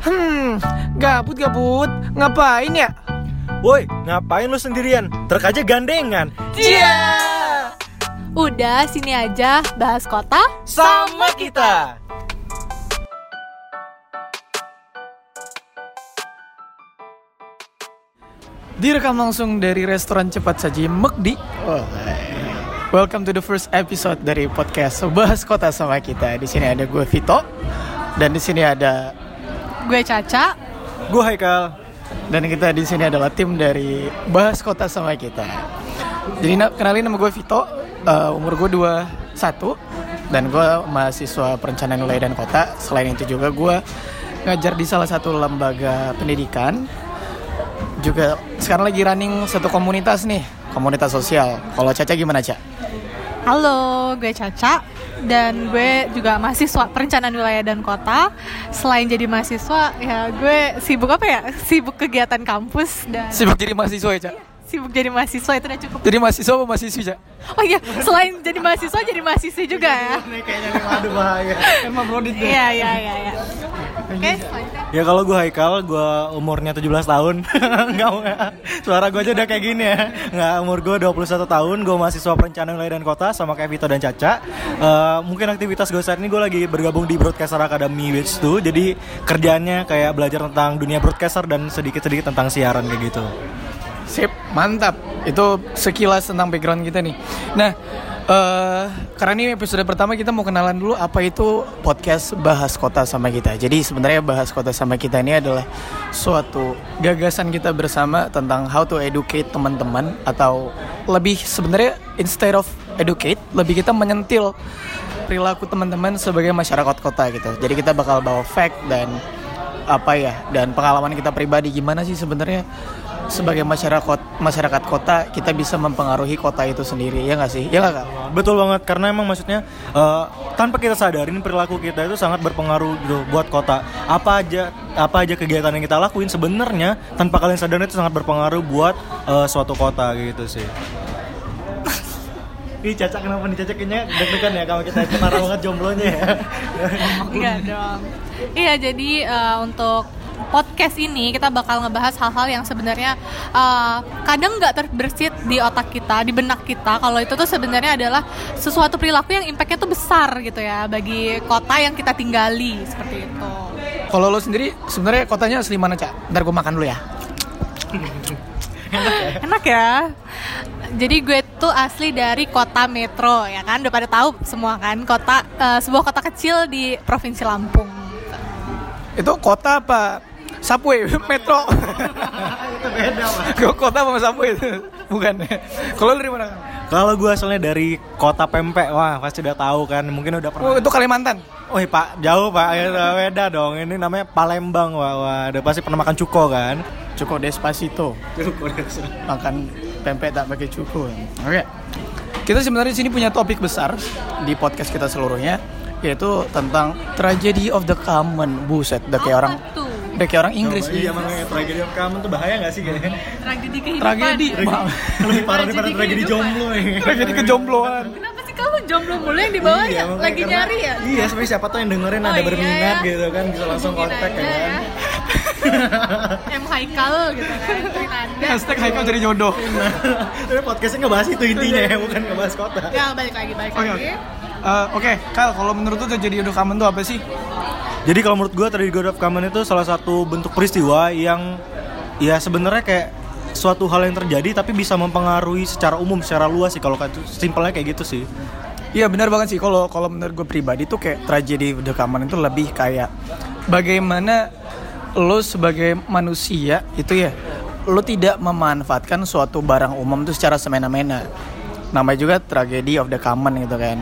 Hmm, gabut gabut. Ngapain ya? Woi, ngapain lu sendirian? Truk aja gandengan. Iya. Udah, sini aja bahas kota. Sama kita. Direkam langsung dari restoran cepat saji McD. Welcome to the first episode dari podcast Bahas Kota sama kita. Di sini ada gue Vito dan di sini ada Gue Caca. Gue Haikal. dan kita di sini adalah tim dari Bahas Kota sama kita. Jadi na- kenalin nama gue Vito, uh, umur gue 21 dan gue mahasiswa perencanaan wilayah dan kota. Selain itu juga gue ngajar di salah satu lembaga pendidikan. Juga sekarang lagi running satu komunitas nih, komunitas sosial. Kalau Caca gimana, Caca? Halo, gue Caca. Dan gue juga mahasiswa perencanaan wilayah dan kota. Selain jadi mahasiswa, ya gue sibuk apa ya? Sibuk kegiatan kampus dan Sibuk jadi mahasiswa ya, Caca? Sibuk jadi mahasiswa itu udah cukup. Jadi mahasiswa apa mahasiswi, Caca? Oh iya, selain jadi mahasiswa jadi mahasiswi juga ya. Kayaknya nih aduh bahaya. Emang Brodit Iya, iya, iya, iya. Oke. Ya kalau gue Haikal, gue umurnya 17 tahun. Enggak, suara gue aja udah kayak gini ya. Enggak, umur gue 21 tahun, gue mahasiswa perencanaan wilayah dan kota sama kayak Vito dan Caca. Eh, mungkin aktivitas gue saat ini gue lagi bergabung di Broadcaster Academy Wits 2. Jadi kerjaannya kayak belajar tentang dunia broadcaster dan sedikit-sedikit tentang siaran kayak gitu. Sip, mantap. Itu sekilas tentang background kita nih. Nah, eh karena ini episode pertama kita mau kenalan dulu apa itu podcast Bahas Kota sama kita. Jadi sebenarnya Bahas Kota sama kita ini adalah suatu gagasan kita bersama tentang how to educate teman-teman atau lebih sebenarnya instead of educate, lebih kita menyentil perilaku teman-teman sebagai masyarakat kota gitu. Jadi kita bakal bawa fact dan apa ya dan pengalaman kita pribadi gimana sih sebenarnya sebagai masyarakat masyarakat kota kita bisa mempengaruhi kota itu sendiri ya nggak sih ya nggak kak Betul banget karena emang maksudnya eh, tanpa kita sadarin perilaku kita itu sangat berpengaruh gitu buat kota. Apa aja apa aja kegiatan yang kita lakuin sebenarnya tanpa kalian sadarin itu sangat berpengaruh buat eh, suatu kota gitu sih. Ih Caca kenapa nih Caca kayaknya deg-degan ya kalau kita parah banget jomblonya ya. Iya dong. Iya, jadi eh, untuk podcast ini kita bakal ngebahas hal-hal yang sebenarnya eh, kadang nggak terbersit di otak kita, di benak kita. Kalau itu tuh sebenarnya adalah sesuatu perilaku yang impactnya tuh besar gitu ya bagi kota yang kita tinggali seperti itu. kalau lo sendiri sebenarnya kotanya asli mana cak ntar gue makan dulu ya Enak ya. Jadi gue tuh asli dari kota Metro ya kan, udah pada tahu semua kan, kota eh, sebuah kota kecil di provinsi Lampung. itu kota apa subway metro itu beda Kok kota apa subway itu bukan kalau dari mana? Kalau gue asalnya dari kota Pempek, wah pasti udah tahu kan, mungkin udah pernah. oh itu Kalimantan Wih pak, jauh pak, ya, beda dong. Ini namanya Palembang, wah, wah. Udah pasti pernah makan cuko kan? cukup despacito makan pempek tak pakai cuku. Oke. Kita sebenarnya di sini punya topik besar di podcast kita seluruhnya yaitu tentang tragedy of the common. Buset, udah kayak orang tuh? Udah kayak orang Inggris Oh, iya, makanya tragedi of kamu tuh bahaya gak sih kayaknya? Tragedi kehidupan. Tragedi, Lebih parah daripada Tragedi jomblo ya. tragedi kejombloan. Kenapa sih kamu jomblo mulu yang di bawah ya? makanya Lagi karena- nyari ya? Iya, sebenarnya siapa tuh yang dengerin Oh, ada iya, berminat ya. gitu kan, bisa langsung kontak ya kan. M Haikal gitu kan, Trinanda. Hashtag Haikal jadi jodoh. Tapi podcastnya ngebahas itu intinya ya, bukan ngebahas kota. Ya balik lagi, balik Oke, lagi. oke. Eh, Oke, Kal, kalau menurut lu tragedi of the common itu apa sih? Jadi kalau menurut gue tragedi God of Common itu salah satu bentuk peristiwa yang ya sebenarnya kayak suatu hal yang terjadi tapi bisa mempengaruhi secara umum, secara luas sih kalau simpelnya kayak gitu sih. Iya benar banget sih kalau kalau menurut gue pribadi tuh kayak tragedi the common itu lebih kayak bagaimana lo sebagai manusia itu ya lo tidak memanfaatkan suatu barang umum itu secara semena-mena. Namanya juga tragedi of the common gitu kan.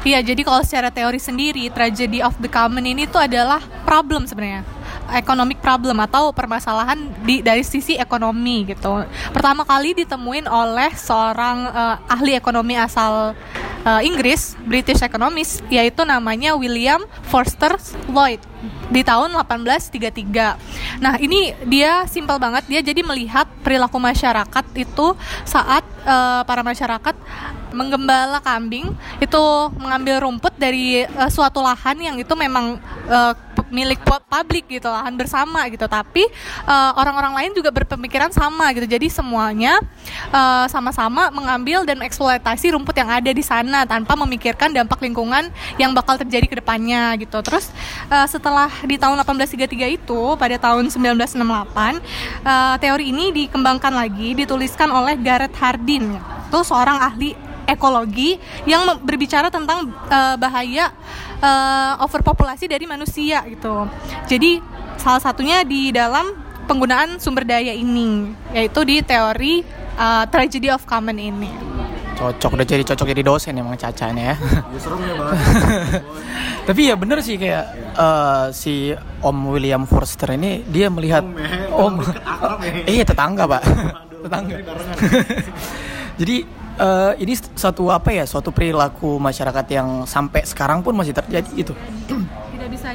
Iya, jadi kalau secara teori sendiri, tragedy of the common ini tuh adalah problem sebenarnya. Economic problem atau permasalahan di dari sisi ekonomi gitu. Pertama kali ditemuin oleh seorang eh, ahli ekonomi asal eh, Inggris, British economist, yaitu namanya William Forster Lloyd. Di tahun 1833. Nah, ini dia simpel banget. Dia jadi melihat perilaku masyarakat itu saat uh, para masyarakat menggembala kambing itu mengambil rumput dari uh, suatu lahan yang itu memang uh, milik publik gitu lahan bersama gitu. Tapi orang-orang uh, lain juga berpemikiran sama gitu. Jadi semuanya sama-sama uh, mengambil dan eksploitasi rumput yang ada di sana tanpa memikirkan dampak lingkungan yang bakal terjadi ke depannya gitu. Terus uh, setelah di tahun 1833 itu pada tahun 1968 uh, teori ini dikembangkan lagi dituliskan oleh Gareth Hardin itu seorang ahli ekologi yang berbicara tentang uh, bahaya uh, overpopulasi dari manusia gitu. Jadi salah satunya di dalam penggunaan sumber daya ini yaitu di teori uh, tragedy of common ini. Cocok udah jadi cocok jadi dosen emang Caca nih ya. ya Tapi ya bener sih kayak uh, si Om William Forster ini dia melihat Om, Om. Iya tetangga pak. Tetangga. Jadi uh, ini suatu apa ya suatu perilaku masyarakat yang sampai sekarang pun masih terjadi itu. Tidak bisa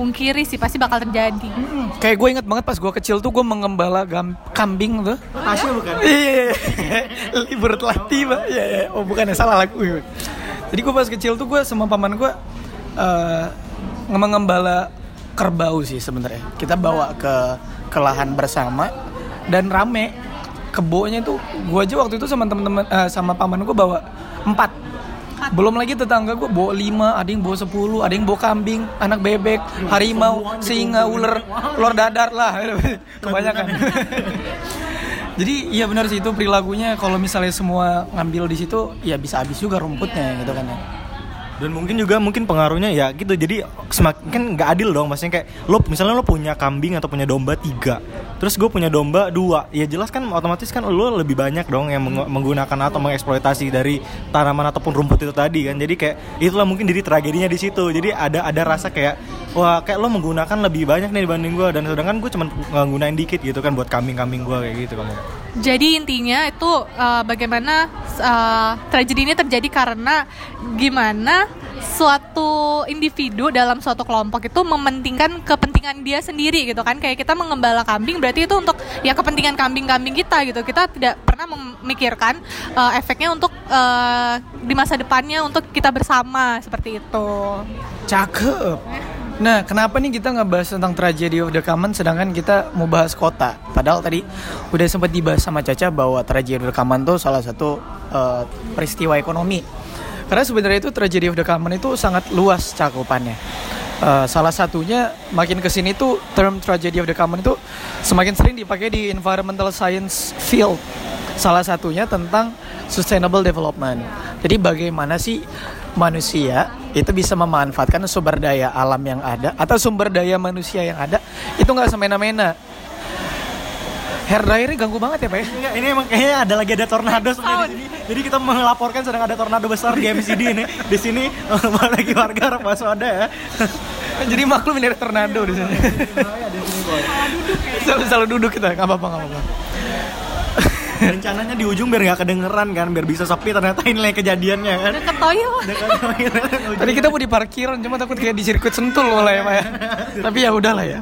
dipungkiri sih pasti bakal terjadi. Hmm, kayak gue inget banget pas gue kecil tuh gue mengembala kambing tuh. Oh, Tasya bukan? Iya libur telah tiba iya iya. Oh bukan ya salah lagu jadi gue pas kecil tuh gue sama paman gue uh, mengembala kerbau sih sebenarnya. Kita bawa ke ke lahan bersama dan rame. Kebonya tuh gue aja waktu itu sama teman-teman uh, sama paman gue bawa empat belum lagi tetangga gue bawa lima, ada yang bawa sepuluh, ada yang bawa kambing, anak bebek, harimau, singa, ular, ular dadar lah, kebanyakan. Jadi iya benar sih itu perilakunya. Kalau misalnya semua ngambil di situ ya bisa habis juga rumputnya gitu kan ya dan mungkin juga mungkin pengaruhnya ya gitu. Jadi semakin kan nggak adil dong. Maksudnya kayak lo misalnya lo punya kambing atau punya domba tiga terus gue punya domba dua ya jelas kan otomatis kan lo lebih banyak dong yang menggunakan atau mengeksploitasi dari tanaman ataupun rumput itu tadi kan. Jadi kayak itulah mungkin jadi tragedinya di situ. Jadi ada ada rasa kayak wah kayak lo menggunakan lebih banyak nih dibanding gue. Dan sedangkan gue cuma nggunain dikit gitu kan buat kambing-kambing gue kayak gitu kamu jadi intinya itu uh, bagaimana uh, tragedi ini terjadi karena gimana suatu individu dalam suatu kelompok itu mementingkan kepentingan dia sendiri gitu kan. Kayak kita mengembala kambing berarti itu untuk ya kepentingan kambing-kambing kita gitu. Kita tidak pernah memikirkan uh, efeknya untuk uh, di masa depannya untuk kita bersama seperti itu. Cakep Nah, kenapa nih kita ngebahas tentang tragedy of the common sedangkan kita mau bahas kota? Padahal tadi udah sempat dibahas sama Caca bahwa tragedy of the common tuh salah satu uh, peristiwa ekonomi. Karena sebenarnya itu tragedy of the common itu sangat luas cakupannya. Uh, salah satunya makin ke sini tuh term tragedy of the common itu semakin sering dipakai di environmental science field. Salah satunya tentang sustainable development. Jadi bagaimana sih manusia itu bisa memanfaatkan sumber daya alam yang ada atau sumber daya manusia yang ada itu nggak semena-mena hair dryer ganggu banget ya pak ya? Enggak, ini emang kayaknya ada lagi ada tornado sebenarnya di sini. Jadi kita melaporkan sedang ada tornado besar di MCD ini. Di sini lagi warga waspada ya. Jadi maklum ini ada tornado di sini. Selalu, selalu duduk kita, nggak apa-apa, nggak apa-apa rencananya di ujung biar nggak kedengeran kan biar bisa sepi ternyata ini kejadiannya kan. Deket toilet tadi kita mau di parkiran cuma takut kayak di sirkuit sentul lah ya pak ya. Tapi ya udahlah ya.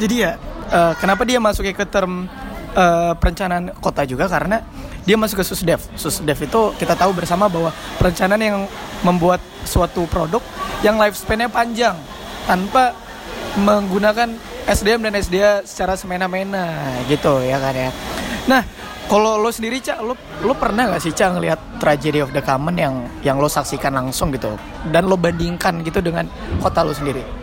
Jadi ya uh, kenapa dia masuk ke term uh, perencanaan kota juga? Karena dia masuk ke susdev susdev itu kita tahu bersama bahwa perencanaan yang membuat suatu produk yang lifespan-nya panjang tanpa menggunakan SDM dan SDA secara semena-mena gitu ya kan ya. Nah, kalau lo sendiri cak lo lo pernah gak sih cak ngelihat tragedy of the common yang yang lo saksikan langsung gitu dan lo bandingkan gitu dengan kota lo sendiri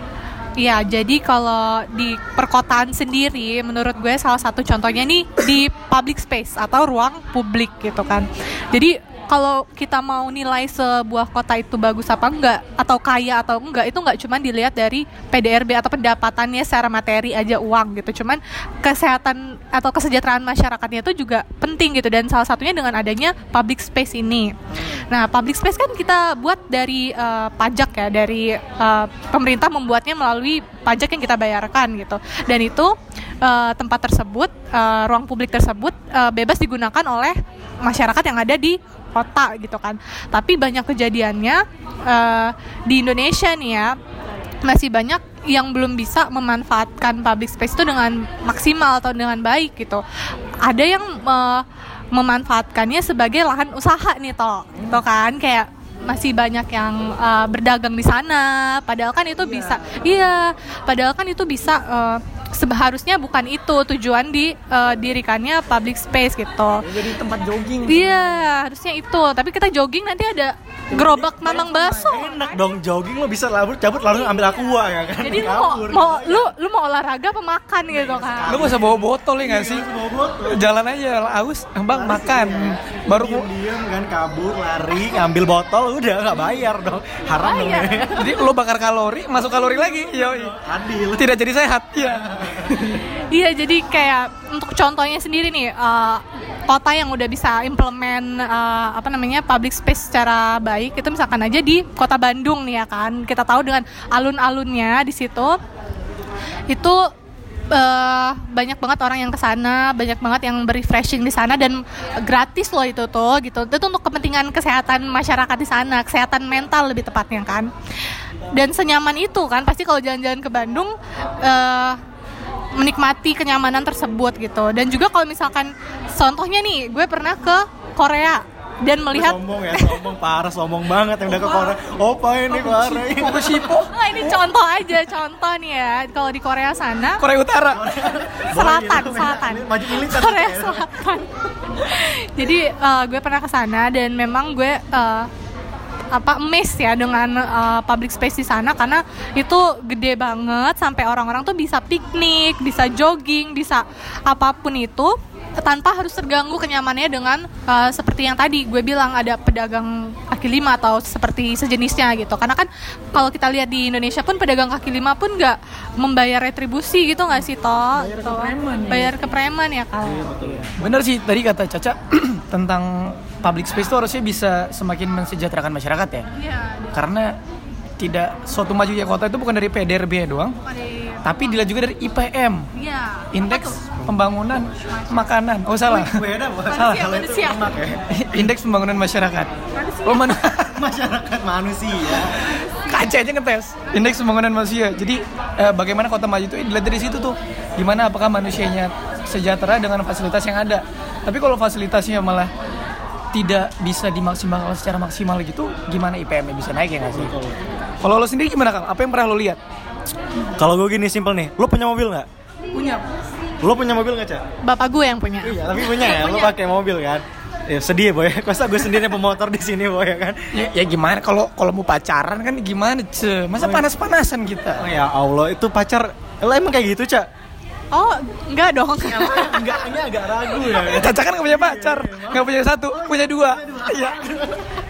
Iya, jadi kalau di perkotaan sendiri, menurut gue salah satu contohnya nih di public space atau ruang publik gitu kan. Jadi kalau kita mau nilai sebuah kota itu bagus apa enggak atau kaya atau enggak itu enggak cuma dilihat dari PDRB atau pendapatannya secara materi aja uang gitu. Cuman kesehatan atau kesejahteraan masyarakatnya itu juga penting gitu dan salah satunya dengan adanya public space ini. Nah public space kan kita buat dari uh, pajak ya dari uh, pemerintah membuatnya melalui pajak yang kita bayarkan gitu. Dan itu uh, tempat tersebut uh, ruang publik tersebut uh, bebas digunakan oleh masyarakat yang ada di kota gitu kan tapi banyak kejadiannya uh, di Indonesia nih ya masih banyak yang belum bisa memanfaatkan public space itu dengan maksimal atau dengan baik gitu. Ada yang uh, memanfaatkannya sebagai lahan usaha nih toh, gitu kan kayak masih banyak yang uh, berdagang di sana. Padahal kan itu bisa, iya. Padahal kan itu bisa. Uh, seharusnya bukan itu tujuan di uh, dirikannya public space gitu. Jadi tempat jogging. Iya, harusnya itu. Tapi kita jogging nanti ada gerobak mamang bakso. Enak dong jogging lo bisa labur cabut lalu ambil aqua ya kan. Jadi lu mau, mau lu lu mau olahraga apa makan gitu kan? Lu gak usah bawa botol ya gak sih? Bawa botol. Jalan aja aus, bang makan. Baru mau Diam kan kabur lari ngambil botol udah nggak bayar dong haram dong Bayar. ya. jadi lo bakar kalori, masuk kalori lagi. Yoi. adil Tidak jadi sehat. Iya. Iya, jadi kayak untuk contohnya sendiri nih, eh, kota yang udah bisa implement eh, apa namanya public space secara baik itu misalkan aja di kota Bandung nih ya kan, kita tahu dengan alun-alunnya di situ itu eh, banyak banget orang yang ke sana, banyak banget yang berrefreshing di sana dan gratis loh itu tuh gitu. Itu untuk kepentingan kesehatan masyarakat di sana, kesehatan mental lebih tepatnya kan. Dan senyaman itu kan pasti kalau jalan-jalan ke Bandung eh, menikmati kenyamanan tersebut gitu. Dan juga kalau misalkan contohnya nih, gue pernah ke Korea dan melihat sombong ya sombong parah sombong banget yang udah ke Korea opa ini parah ini Nah, ini contoh aja, contoh nih ya. Kalau di Korea sana Korea Utara. selatan, selatan. Korea ya. Selatan. Jadi eh, gue pernah ke sana dan memang gue eh, apa emes ya dengan eh, public space di sana. Karena itu gede banget sampai orang-orang tuh bisa piknik, bisa jogging, bisa apa pun itu tanpa harus terganggu kenyamanannya dengan eh, seperti yang tadi gue bilang ada pedagang kaki lima atau seperti sejenisnya gitu. Karena kan kalau kita lihat di Indonesia pun pedagang kaki lima pun nggak membayar retribusi gitu nggak sih toh? Bayar ke preman bayar ke preman ya kan Bener sih tadi kata Caca tentang public space itu harusnya bisa semakin mensejahterakan masyarakat ya. iya Karena tidak suatu majunya kota itu bukan dari PDRB doang, tapi dilihat juga dari IPM, iya Indeks Pembangunan Makanan. Oh salah. beda bukan Manusia, salah manusia. ya Indeks Pembangunan Masyarakat. Oh mana? masyarakat manusia Kaca aja ngetes Indeks Pembangunan Manusia. Jadi eh, bagaimana kota maju itu dilihat dari situ tuh. Gimana apakah manusianya sejahtera dengan fasilitas yang ada. Tapi kalau fasilitasnya malah tidak bisa dimaksimalkan secara maksimal gitu, gimana IPM-nya bisa naik ya nggak sih? Kalau lo sendiri gimana Kang? Apa yang pernah lo lihat? kalau gue gini simpel nih. Lo punya mobil nggak? Punya. lo punya mobil nggak cak? Bapak gue yang punya. Iya tapi punya ya. Lo pakai mobil kan? Ya sedih ya boy. Masa gue sendiri pemotor di sini boy ya kan? Ya, ya gimana? Kalau kalau mau pacaran kan gimana ce? Masa panas-panasan kita? oh ya allah. Itu pacar lo emang kayak gitu cak oh enggak dong enggak ini agak ragu ya Caca kan gak punya pacar, gak punya satu, punya dua. Iya.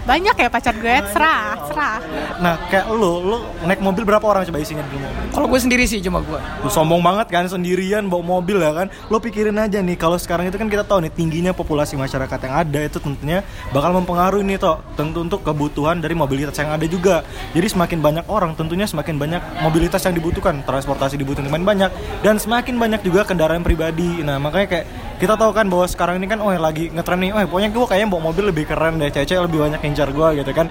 Banyak ya pacar gue serah serah. Nah kayak lo lo naik mobil berapa orang coba isinya di mobil Kalau gue sendiri sih cuma gue. Lu sombong banget kan sendirian bawa mobil ya kan? Lo pikirin aja nih kalau sekarang itu kan kita tahu nih tingginya populasi masyarakat yang ada itu tentunya bakal mempengaruhi nih toh. Tentu untuk kebutuhan dari mobilitas yang ada juga. Jadi semakin banyak orang tentunya semakin banyak mobilitas yang dibutuhkan. Transportasi dibutuhkan semakin banyak. Dan semakin banyak juga kendaraan pribadi. Nah makanya kayak kita tahu kan bahwa sekarang ini kan oh lagi ngetren nih oh pokoknya gue kayaknya bawa mobil lebih keren deh cewek lebih banyak ngincar gue gitu kan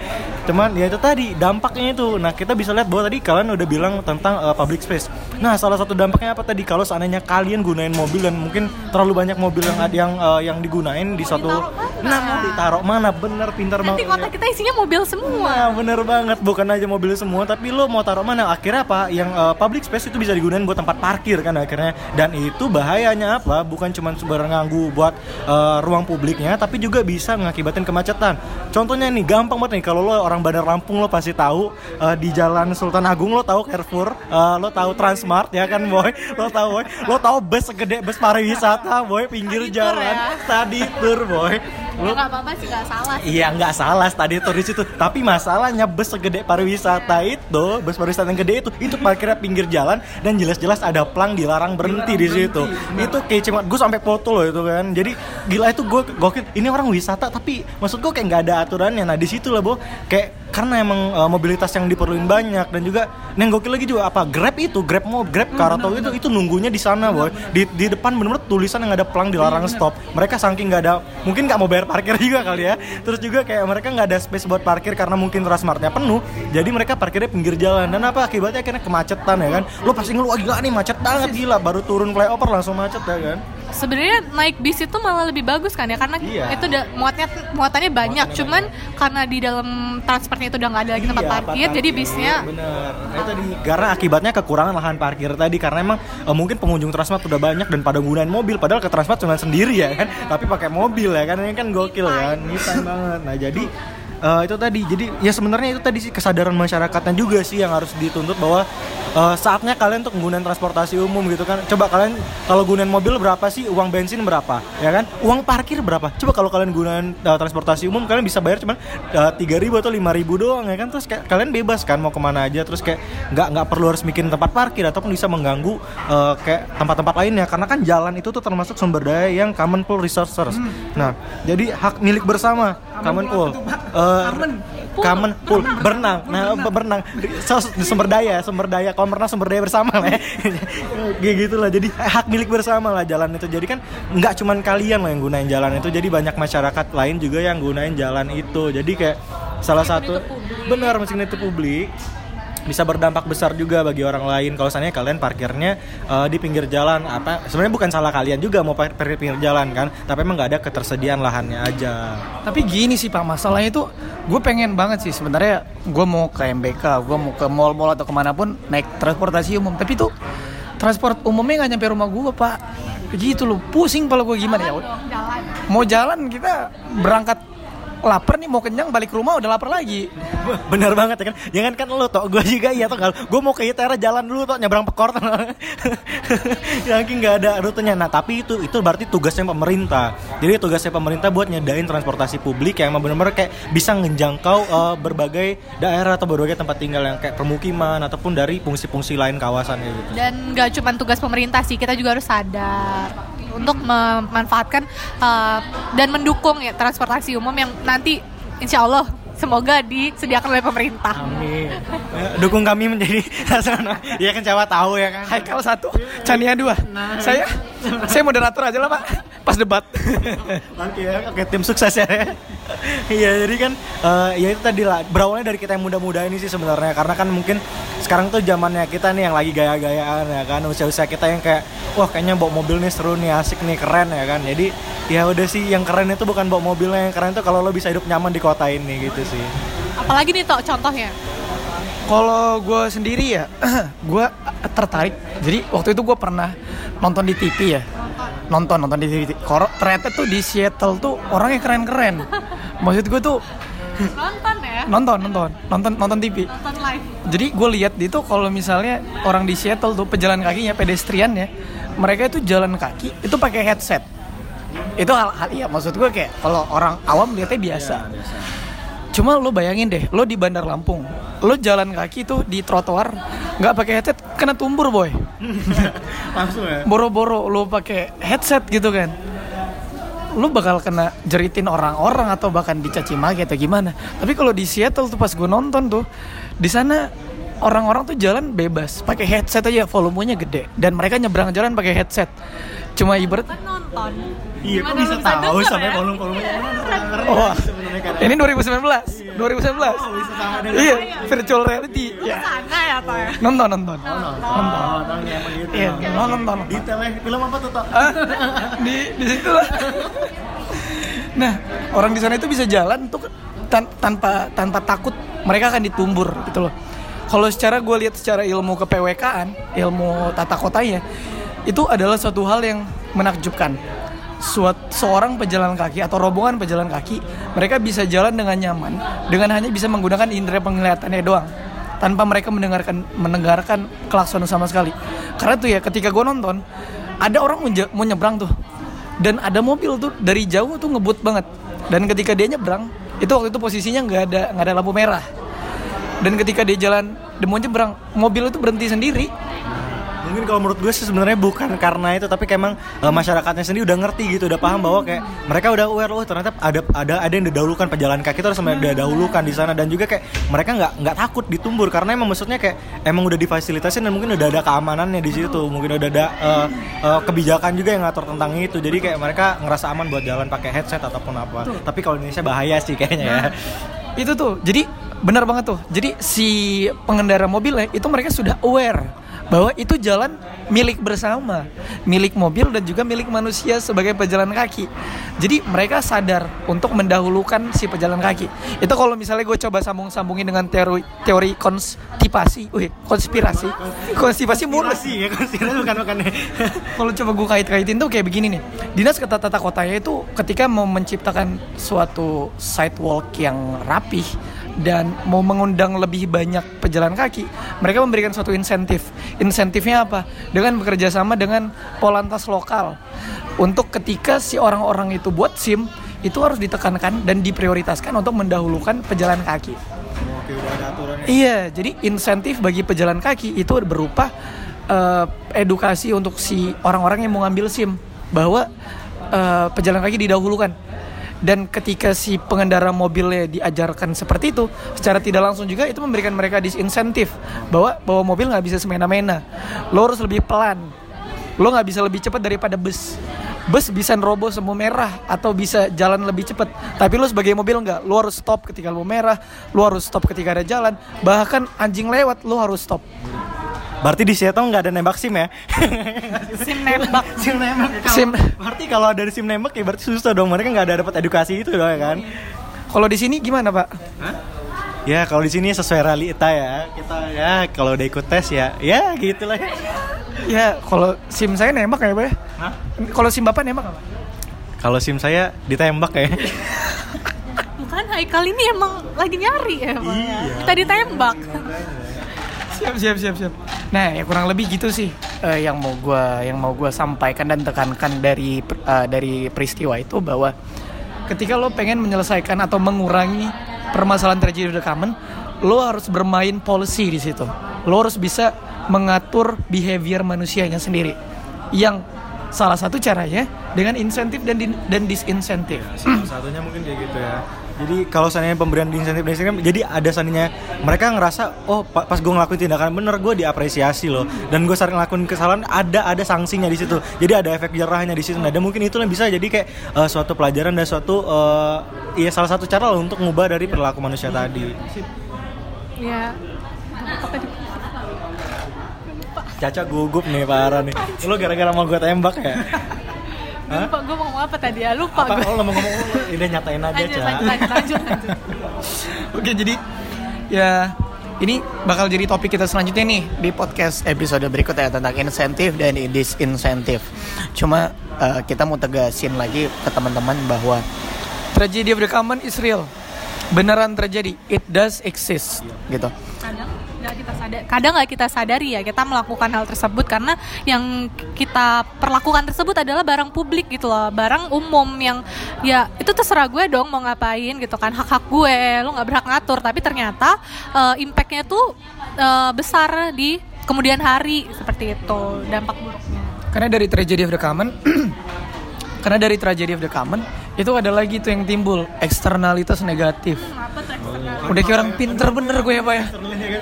cuman ya itu tadi dampaknya itu nah kita bisa lihat bahwa tadi kalian udah bilang tentang uh, public space nah salah satu dampaknya apa tadi kalau seandainya kalian gunain mobil dan mungkin terlalu banyak mobil yang ada yang uh, yang digunain di mana? nah mau ditaruh mana bener pintar nanti banget kota kita isinya mobil semua Nah, bener banget. Bukan aja mobil semua, tapi lo mau taruh mana? Akhirnya apa? Yang uh, public space itu bisa digunakan buat tempat parkir kan akhirnya. Dan itu bahayanya apa? Bukan cuma sebarang ganggu buat uh, ruang publiknya, tapi juga bisa mengakibatkan kemacetan. Contohnya nih, gampang banget nih. Kalau lo orang Bandar Lampung lo pasti tahu uh, di Jalan Sultan Agung lo tahu Carrefour, uh, lo tahu Transmart ya kan boy, lo tahu boy, lo tahu bus segede bus pariwisata boy pinggir jalan, ya. study tour boy. Ya nggak apa-apa sih nggak salah sih. Iya nggak salah tadi tuh di situ. Tapi masalahnya bus segede pariwisata itu, bus pariwisata yang gede itu, itu parkirnya pinggir jalan dan jelas-jelas ada plang dilarang berhenti di situ. Itu kayak cuma gue sampai foto loh itu kan. Jadi gila itu gue gokil. Ini orang wisata tapi maksud gue kayak nggak ada aturannya. Nah di situ lah bu, kayak karena emang uh, mobilitas yang diperluin banyak dan juga yang gokil lagi juga apa Grab itu Grab mau Grab Karato itu itu nunggunya di sana boy. Di di depan bener-bener tulisan yang ada pelang dilarang stop. Mereka saking nggak ada mungkin nggak mau bayar parkir juga kali ya. Terus juga kayak mereka nggak ada space buat parkir karena mungkin Transmartnya penuh. Jadi mereka parkirnya pinggir jalan. Dan apa akibatnya akhirnya kemacetan ya kan? Lo pasti ngeluh "Wah, gila nih macet banget gila. Baru turun flyover langsung macet ya kan sebenarnya naik bis itu malah lebih bagus kan ya karena Iya. itu udah muatnya muatannya banyak. Muatannya cuman karena di dalam transportnya itu udah nggak ada lagi tempat Iya, parkir jadi bisnya bener. Nah, itu tadi karena akibatnya kekurangan lahan parkir tadi karena emang eh, mungkin pengunjung Transmart udah banyak dan pada gunain mobil padahal ke Transmart cuma sendiri ya kan tapi pakai mobil ya kan ini kan gokil ya kan time banget. Nah jadi eh, itu tadi. Jadi ya sebenarnya itu tadi sih kesadaran masyarakatnya juga sih yang harus dituntut bahwa eh, saatnya kalian untuk menggunakan transportasi umum gitu kan. Coba kalian kalau gunain mobil berapa sih? Uang bensin berapa? Ya kan? Uang parkir berapa? Coba kalau kalian gunain eh, transportasi umum kalian bisa bayar cuma tiga ribu atau lima ribu doang ya kan? Terus kayak kalian bebas kan mau ke mana aja. Terus kayak nggak nggak perlu harus mikirin tempat parkir ataupun bisa mengganggu eh, kayak tempat-tempat lainnya. Karena kan jalan itu tuh termasuk sumber daya yang common pool resources. Nah jadi hak milik bersama common pool. Eh, common pool. Berenang. Nah berenang. So- sumber daya sumber daya. Kalau berenang sumber daya bersama lah ya kayak gitulah jadi hak milik bersama lah jalan itu. Jadi kan nggak cuman kalian loh yang gunain jalan itu. Jadi banyak masyarakat lain juga yang gunain jalan itu. Jadi kayak salah satu benar meskipun itu publik bisa berdampak besar juga bagi orang lain kalau misalnya kalian parkirnya eh, di pinggir jalan apa sebenarnya bukan salah kalian juga mau parkir di pinggir jalan kan tapi emang nggak ada ketersediaan lahannya aja Tapi gini sih pak, masalahnya itu gue pengen banget sih sebenarnya gue mau ke MBK, gue mau ke mall-mall atau ke mana pun naik transportasi umum. Tapi tuh transport umumnya nggak nyampe rumah gue pak. Begitu loh, pusing kalau gue gimana ya. jalan Mau jalan kita berangkat lapar nih mau kenyang balik ke rumah udah lapar lagi. Bener banget ya kan? Jangan kan lo toh Gue juga iya toh Gue mau ke ITERA jalan dulu toh Nyebrang pekor toh Yakin nggak ada rutenya. Nah tapi itu Itu berarti tugasnya pemerintah. Jadi tugasnya pemerintah buat nyedain transportasi publik Yang emang bener-bener kayak Bisa ngejangkau eh, Berbagai daerah Atau berbagai tempat tinggal Yang kayak permukiman Ataupun dari fungsi-fungsi lain kawasan gitu. Dan nggak cuma tugas pemerintah sih kita juga harus sadar untuk memanfaatkan uh, dan mendukung ya transportasi umum yang nanti insya Allah semoga disediakan oleh pemerintah. Amin Eh, Dukung kami menjadi Ya kan Jawa tahu ya kan Haikal satu, Chania dua. Saya saya moderator aja lah pak. Pas debat. Oke ya, oke tim sukses ya. Iya, jadi kan eh, ya itu tadi lah berawalnya dari kita yang muda-muda ini sih sebenarnya karena kan mungkin sekarang tuh zamannya kita nih yang lagi gaya-gayaan ya kan usia-usia kita yang kayak wah kayaknya bawa mobil nih seru nih asik nih keren ya kan. Jadi ya udah sih yang keren itu bukan bawa mobilnya yang keren itu kalau lo bisa hidup nyaman di kota ini gitu sih. Apalagi nih toh contohnya. Kalau gue sendiri ya, gue tertarik. Jadi waktu itu gue pernah nonton di TV ya, nonton nonton di TV. Kor- ternyata tuh di Seattle tuh orangnya keren-keren. Maksud gue tuh Nonton ya. nonton nonton nonton nonton TV. Nonton live. Jadi gue lihat di itu kalau misalnya orang di Seattle tuh pejalan kakinya, pedestrian ya, mereka itu jalan kaki itu pakai headset. Itu hal, hal ya maksud gue kayak kalau orang awam lihatnya biasa. Cuma lo bayangin deh, lo di Bandar Lampung, lo jalan kaki tuh di trotoar nggak pakai headset kena tumbur boy. Langsung ya. Boro-boro lo pakai headset gitu kan. Lo bakal kena jeritin orang-orang atau bahkan dicaci maki atau gimana. Tapi kalau di Seattle tuh pas gue nonton tuh, di sana orang-orang tuh jalan bebas, pakai headset aja volumenya gede dan mereka nyebrang jalan pakai headset. Cuma ibarat Kan nonton. Iya, kok bisa tahu sampai ya? volume-volumenya Wah, sebenarnya kan. ini 2019, 2019. Iya, virtual reality. Lu Ya. ke sana ya ya. Nonton, nonton. Oh, nonton ya. Iya, nonton, nonton. Detail ya, film apa tuh, Tok? Di di situ lah. Nah, orang di sana itu bisa jalan tuh tan- tanpa tanpa takut mereka akan ditumbur gitu loh. Kalau secara gue lihat secara ilmu kepwk ilmu tata kotanya, itu adalah suatu hal yang menakjubkan. Suat, seorang pejalan kaki atau rombongan pejalan kaki, mereka bisa jalan dengan nyaman dengan hanya bisa menggunakan indera penglihatannya doang tanpa mereka mendengarkan mendengarkan klakson sama sekali. Karena tuh ya ketika gue nonton ada orang mau, nyebrang tuh dan ada mobil tuh dari jauh tuh ngebut banget. Dan ketika dia nyebrang itu waktu itu posisinya nggak ada nggak ada lampu merah. Dan ketika dia jalan dia mau nyebrang mobil itu berhenti sendiri Mungkin kalau menurut gue sih sebenarnya bukan karena itu tapi kayak emang eh, masyarakatnya sendiri udah ngerti gitu, udah paham bahwa kayak mereka udah aware loh ternyata ada ada ada yang didahulukan pejalan kaki itu harus didahulukan di sana dan juga kayak mereka nggak nggak takut ditumbur karena emang maksudnya kayak emang udah difasilitasi dan mungkin udah ada keamanannya di situ, mungkin udah ada eh, eh, kebijakan juga yang ngatur tentang itu. Jadi kayak mereka ngerasa aman buat jalan pakai headset ataupun apa. Tapi kalau Indonesia bahaya sih kayaknya ya. Itu tuh, jadi benar banget tuh. Jadi si pengendara mobilnya itu mereka sudah aware bahwa itu jalan milik bersama, milik mobil dan juga milik manusia sebagai pejalan kaki. Jadi mereka sadar untuk mendahulukan si pejalan kaki. Itu kalau misalnya gue coba sambung-sambungin dengan teori teori konstipasi, wih, konspirasi, konstipasi mulu Konspirasi ya, konspirasi bukan bukan. kalau coba gue kait-kaitin tuh kayak begini nih dinas keta tata kotanya itu ketika mau menciptakan suatu sidewalk yang rapih dan mau mengundang lebih banyak pejalan kaki mereka memberikan suatu insentif insentifnya apa dengan bekerja sama dengan polantas lokal untuk ketika si orang-orang itu buat sim itu harus ditekankan dan diprioritaskan untuk mendahulukan pejalan kaki Oke, udah ada aturannya. Iya, jadi insentif bagi pejalan kaki itu berupa eh, edukasi untuk si orang-orang yang mau ngambil SIM bahwa eh, pejalan kaki didahulukan. Dan ketika si pengendara mobilnya diajarkan seperti itu, secara tidak langsung juga itu memberikan mereka disinsentif bahwa bahwa mobil nggak bisa semena-mena. Lo harus lebih pelan. Lo nggak bisa lebih cepat daripada bus. Bus bisa nerobos semua merah atau bisa jalan lebih cepat. Tapi lo sebagai mobil nggak. Lo harus stop ketika lo merah. Lo harus stop ketika ada jalan. Bahkan anjing lewat lo harus stop. Berarti di Seattle nggak ada nembak SIM ya? sim nembak SIM nembak. SIM. Berarti kalau ada SIM nembak ya berarti susah dong. Mereka nggak ada dapat edukasi itu dong ya kan? Kalau di sini gimana pak? Ya kalau di sini sesuai realita ya. Kita ya kalau udah ikut tes ya, ya gitulah. ya. Ya kalau SIM saya nembak ya pak ya? Hah? Kalau SIM bapak nembak apa? Kalau SIM saya ditembak ya. bukan Haikal ini emang lagi nyari ya emang ya. Iya. kita ditembak Siap siap siap siap. Nah ya kurang lebih gitu sih eh, yang mau gua yang mau gua sampaikan dan tekankan dari eh, dari peristiwa itu bahwa ketika lo pengen menyelesaikan atau mengurangi permasalahan terjadi di common, lo harus bermain policy di situ. Lo harus bisa mengatur behavior manusianya sendiri. Yang salah satu caranya dengan insentif dan din- dan disinsentif. Salah satunya mungkin kayak gitu ya. Jadi kalau seandainya pemberian insentif dan insentif, jadi ada seandainya mereka ngerasa oh pa- pas gue ngelakuin tindakan bener gue diapresiasi loh dan gue sering ngelakuin kesalahan ada ada sanksinya di situ. Jadi ada efek jerahnya di situ. Nah, dan mungkin itu yang bisa jadi kayak eh, suatu pelajaran dan suatu eh, ya salah satu cara loh untuk ngubah dari perilaku manusia tadi. ya Caca gugup nih parah nih. Lo gara-gara mau gue tembak ya? Hah? lupa gue mau ngomong apa tadi ya lupa Apa? gue Oh, lo mau ngomong udah nyatain aja, lanjut Ca. lanjut lanjut lanjut, lanjut. Oke, jadi ya ini bakal jadi topik kita selanjutnya nih di podcast episode berikutnya tentang insentif dan disinsentif. Cuma eh, kita mau tegasin lagi ke teman-teman bahwa tragedy of the common is real. Beneran terjadi, it does exist gitu. kadang nggak kita sadar kadang nggak kita sadari ya kita melakukan hal tersebut karena yang kita perlakukan tersebut adalah barang publik gitu loh barang umum yang ya itu terserah gue dong mau ngapain gitu kan hak hak gue lo nggak berhak ngatur. Tapi ternyata eh, impactnya tuh eh, besar di kemudian hari seperti itu dampak buruknya. Karena dari tragedy of the common karena dari tragedy of the common itu ada lagi tuh yang timbul eksternalitas negatif. eksternal Udah kayak orang pinter bener gue ya pak ya.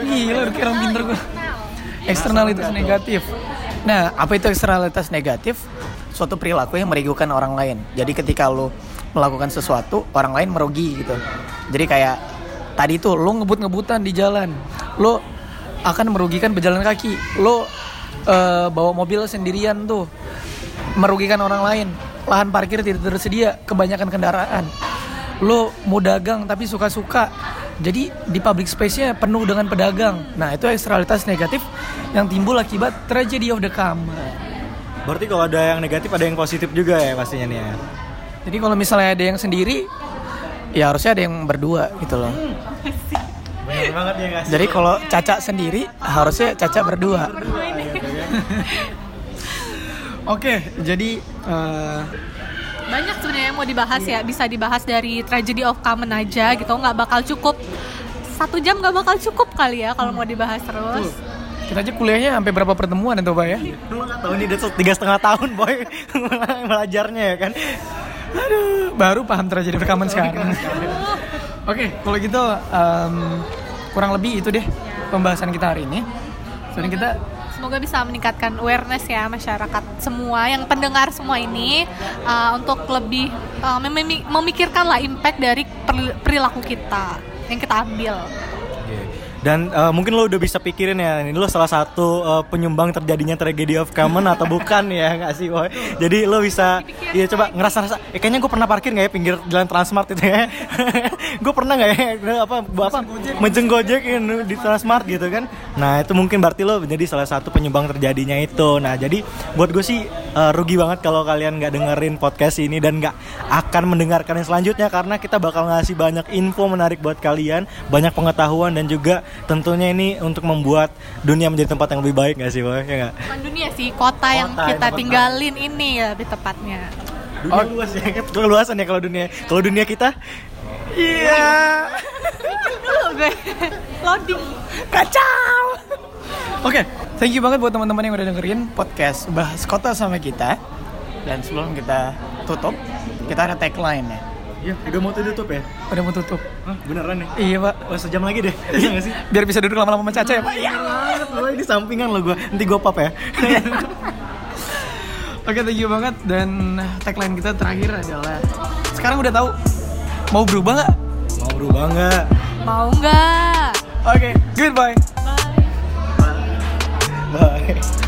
Gila udah kayak orang pinter gue. Eksternalitas negatif. Nah apa itu eksternalitas negatif? Suatu perilaku yang merugikan orang lain. Jadi ketika lo melakukan sesuatu Orang lain merugi gitu. Jadi kayak Tadi tuh lo ngebut-ngebutan di jalan. Lo akan merugikan pejalan kaki. Lo eh, bawa mobil sendirian tuh Merugikan orang lain Lahan parkir tidak tersedia Kebanyakan kendaraan. Lo mau dagang tapi suka-suka jadi di public space-nya penuh dengan pedagang. Nah itu eksternalitas negatif yang timbul akibat tragedy of the common Berarti kalau ada yang negatif ada yang positif juga ya pastinya nih ya. jadi kalau misalnya ada yang sendiri ya harusnya ada yang berdua gitu loh. Benar banget ya guys. jadi kalau Caca sendiri harusnya Caca berdua Oke, jadi eh, banyak sebenarnya yang mau dibahas ya bisa dibahas dari tragedy of common aja gitu nggak bakal cukup satu jam nggak bakal cukup kali ya kalau mau dibahas terus Kita aja kuliahnya sampai berapa pertemuan itu Pak ya? Lu nggak tahu ini udah tiga setengah tahun boy belajarnya ya kan. Aduh, baru paham terjadi rekaman sekarang. Oke, kalau gitu em, kurang lebih itu deh pembahasan kita hari ini. Soalnya kita Semoga bisa meningkatkan awareness ya masyarakat semua yang pendengar semua ini uh, untuk lebih uh, memi- memikirkan lah impact dari perilaku kita yang kita ambil. Dan eh, mungkin lo udah bisa pikirin ya, ini lo salah satu eh, penyumbang terjadinya tragedi of common atau bukan ya nggak sih boy? Jadi lo bisa, ya coba ngerasa-ngerasa, eh, kayaknya gue pernah parkir nggak ya pinggir jalan Transmart itu ya? gue pernah nggak ya apa apa menjenggojek di Transmart gitu kan? Nah itu mungkin berarti lo menjadi salah satu penyumbang terjadinya itu. Nah jadi buat gue sih eh, rugi banget kalau kalian nggak dengerin podcast ini dan nggak akan mendengarkan yang selanjutnya karena kita bakal ngasih banyak info menarik buat kalian, banyak pengetahuan dan juga tentunya ini untuk membuat dunia menjadi tempat yang lebih baik nggak sih boy? Ya nggak? Bukan dunia sih, kota, yang Kota, kita tempat tinggalin ini ya lebih tepatnya. Dunia luas ya, kan luasan ya kalau dunia. Kalau dunia kita, Iya. Dulu gue loading. Kacau. Oke, thank you banget buat teman-teman yang udah dengerin podcast bahas kota sama kita. Dan sebelum kita tutup, kita ada tagline ya. Ya udah mau tutup ya? Udah mau tutup. Hah, beneran nih? Iya pak. Oh sejam lagi deh, bisa nggak sih? Biar bisa duduk lama-lama sama Caca ya pak. Iya. lo ini sampingan lo gue, nanti gue pap ya. Oke, thank you banget. Dan tagline kita terakhir adalah sekarang udah tahu mau berubah nggak? Mau berubah nggak? Mau nggak? Oke, goodbye. Bye. Bye.